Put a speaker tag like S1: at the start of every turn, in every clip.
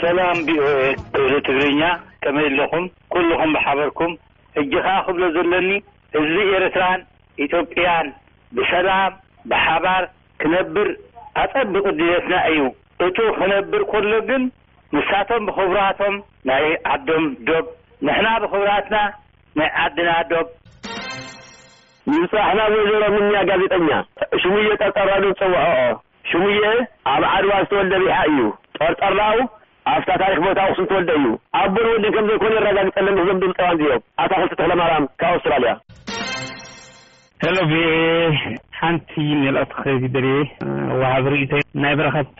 S1: ሰላም ቢኦኤ ክእሉ ትግርኛ ከመይ ኣለኹም ኩልኹም ብሓበርኩም እጂ ኸዓ ክብሎ ዘለኒ ህዝቢ ኤርትራን ኢትዮጵያን ብሰላም ብሓባር ክነብር ኣጸብቅ ድሌትና እዩ እቱ ክነብር ኮሎ ግን ንሳቶም ብኽብራቶም ናይ ዓዶም ዶብ ንሕና ብኽብራትና ናይ ዓድና ዶብ።
S2: ይብጻሕና ወይዘሮ ምንያ ጋዜጠኛ ሽሙየ ጠርጠራው ኢሉ ዝጸውዖኦ ሽሙየ ኣብ ዓድዋ ዝተወልደ ቢሓ እዩ ጠርጠራው ኣፍታ ታሪክ ቦታ ኣክሱም ዝተወልደ እዩ ኣቦን ወድን ከም ዘይኮኑ የራጋግጸለን እዞም ድምጸዋን እዚኦም ኣታክልቲ ተክለማርያም ካብ ኣውስትራልያ።
S3: ሄሎ ቪኦኤ ሓንቲ መልእኽቲ ክህብ ደልየ ወሃቢ ርእይቶይ ናይ በረኸት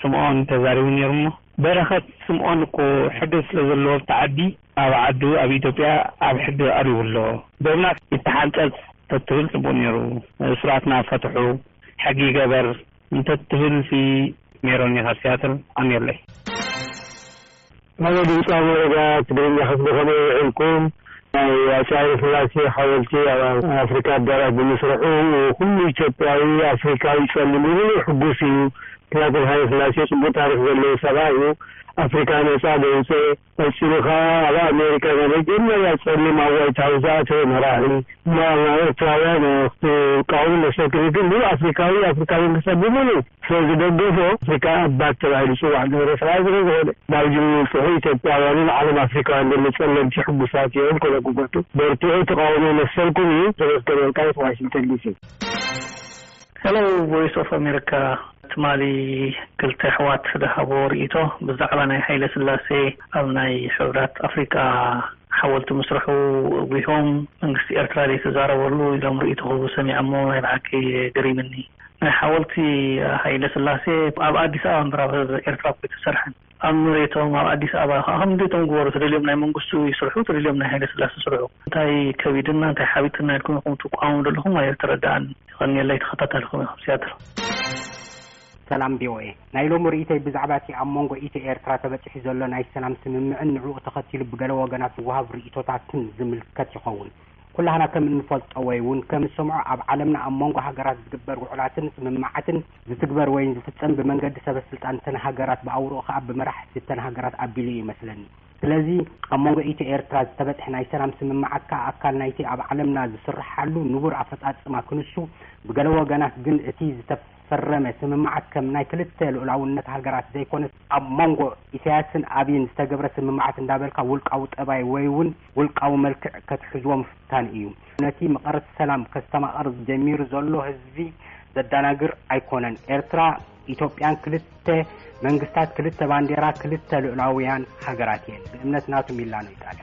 S3: ስምኦን ተዛሪቡ ኔሩሞ በረኸት ስምኦን እኮ ሕገዝ ስለ ዘለዎ ኣብቲ ዓዲ ኣብ ዓዱ ኣብ ኢትዮጵያ ኣብ ሕጊ ቀሪቡ ኣሎ። ዶብና ይተሓንጸጽ ተትብል ጽቡቅ ኔሩ እሱራትና ፈትሑ ሕጊ ይገበር እንተትብል ሲ ሜሮኒ ካብ ሲያትል ኣሜርለይ።
S2: ኣነ ድምጺ ኣሜሪካ ትግርኛ ክፍሊ ከመይ ዊዒልኩም ናይ ሃጺ ሃይለስላሴ ሓወልቲ ኣብ ኣፍሪካ ኣዳራሽ ብምስርሑ ኩሉ ኢትዮጵያዊ ኣፍሪካዊ ጸሊም ንብሉ ሕጉስ ኢዩ ምክንያቱ ሃይለስላሴ ጽቡቅ ታሪክ ዘለዎ ሰብኣይ ኢዩ ኣፍሪካ ነጻ ዘውጸኤ ቀጺሉ ከኣ ኣብ ኣሜሪካ ናይ መጀመርያ ጸሊም ኣብ ዋይት ሃውስ ዝኣተወ መራሒ ምባል ናይ ኤርትራውያን ክቃወም ዘሰክፍ ግን ምሉእ ኣፍሪካዊ ኣፍሪካ መንግስታት ብምሉኡ ስለዝደገፎ ኣፍሪካ ኣባት ተባሂሉ ይጽዋዕ ኔሩ ጥራይ ስለዝኾነ ናብ ዝምጽሑ ኢትዮጵያውያንን ዓለም ኣፍሪካውያን ዘሎ ጸለምቲ ሕጉሳት ኢዮም ከለጉበቱ በርትዑ ተቃውሞ መሰልኩም ኢዩ ተመስገን ወልቃይት ዋሽንተን ዲሲ።
S4: Hello voice of America ትማሊ ክልተ ኣሕዋት ዝሃብዎ ርእይቶ ብዛዕባ ናይ ሃይለስላሴ ኣብ ናይ ሕብራት ኣፍሪቃ ሓወልቲ ምስርሑ ጒሆም መንግስቲ ኤርትራ ዘይተዛረበሉ ኢሎም ርእይቶ ክህቡ ሰሚዐሞ ናይ ብሓቂ ገሪምኒ ናይ ሓወልቲ ሃይለስላሴ ኣብ ኣዲስ ኣበባ እምበር ኣብ ኤርትራ እኮ ኣይተሰርሐን ኣብ መሬቶም ኣብ ኣዲስ ኣበባ ከኣ ከም ድሌቶም ግበሩ ተደልዮም ናይ መንግስቱ ይስርሑ ተደልዮም ናይ ሃይለስላሰ ስርሑ እንታይ ከቢድና እንታይ ሓቢጥና ኢልኩም ኢኹም ትቋወሙ ደለኹም ኣየተረደኣንን የቐንየለይ ተኸታታልኹም እየ ካብ ሲያትል።
S5: ሰላም ቪኦኤ ናይ ሎሚ ሪኢቶይ ብዛዕባ እቲ ኣብ መንጎ ኢትዮ ኤርትራ ተበጺሑ ዘሎ ናይ ሰላም ስምምዕን ንዕኡ ተኸቲሉ ብገለ ወገናት ዝወሃብ ሪኢቶታትን ዝምልከት ይኸውን። ኩላህና ከም እንፈልጦ ወይ ውን ከም እሰምዖ ኣብ ዓለምና ኣብ መንጎ ሃገራት ዝግበር ውዑላትን ስምምዓትን ዝትግበር ወይን ዝፍጸም ብመንገዲ ሰበስልጣን እተን ሃገራት ብኣውርኡ ከኣ ብመራሕቲ እተን ሃገራት ኣቢሉ እዩ ይመስለኒ። ስለዚ ኣብ መንጎ ኢትዮ ኤርትራ ዝተበጽሐ ናይ ሰላም ስምምዓት ከኣ ኣካል ናይቲ ኣብ ዓለምና ዝስረሓሉ ንቡር ኣፈጻጽማ ክንሱ ብገለ ወገናት ግን እቲ ዝተፈረመ ስምምዓት ከም ናይ ክልተ ልኡላውነት ሃገራት ዘይኮነስ ኣብ ሞንጎ ኢሳያስን ኣብይን ዝተገብረ ስምምዓት እንዳበልካ ውልቃዊ ጠባይ ወይውን ውልቃዊ መልክዕ ከትሕዝዎ ምፍታን እዩ ነቲ መቐረት ሰላም ከስተማቕር ጀሚሩ ዘሎ ህዝቢ ዘዳናግር ኣይኮነን ኤርትራ ኢትዮጵያን ክልተ መንግስታት ክልተ ባንዴራ ክልተ ልኡላውያን ሃገራት እየን ብእምነት ናቱ ሚላኖ ኢጣልያ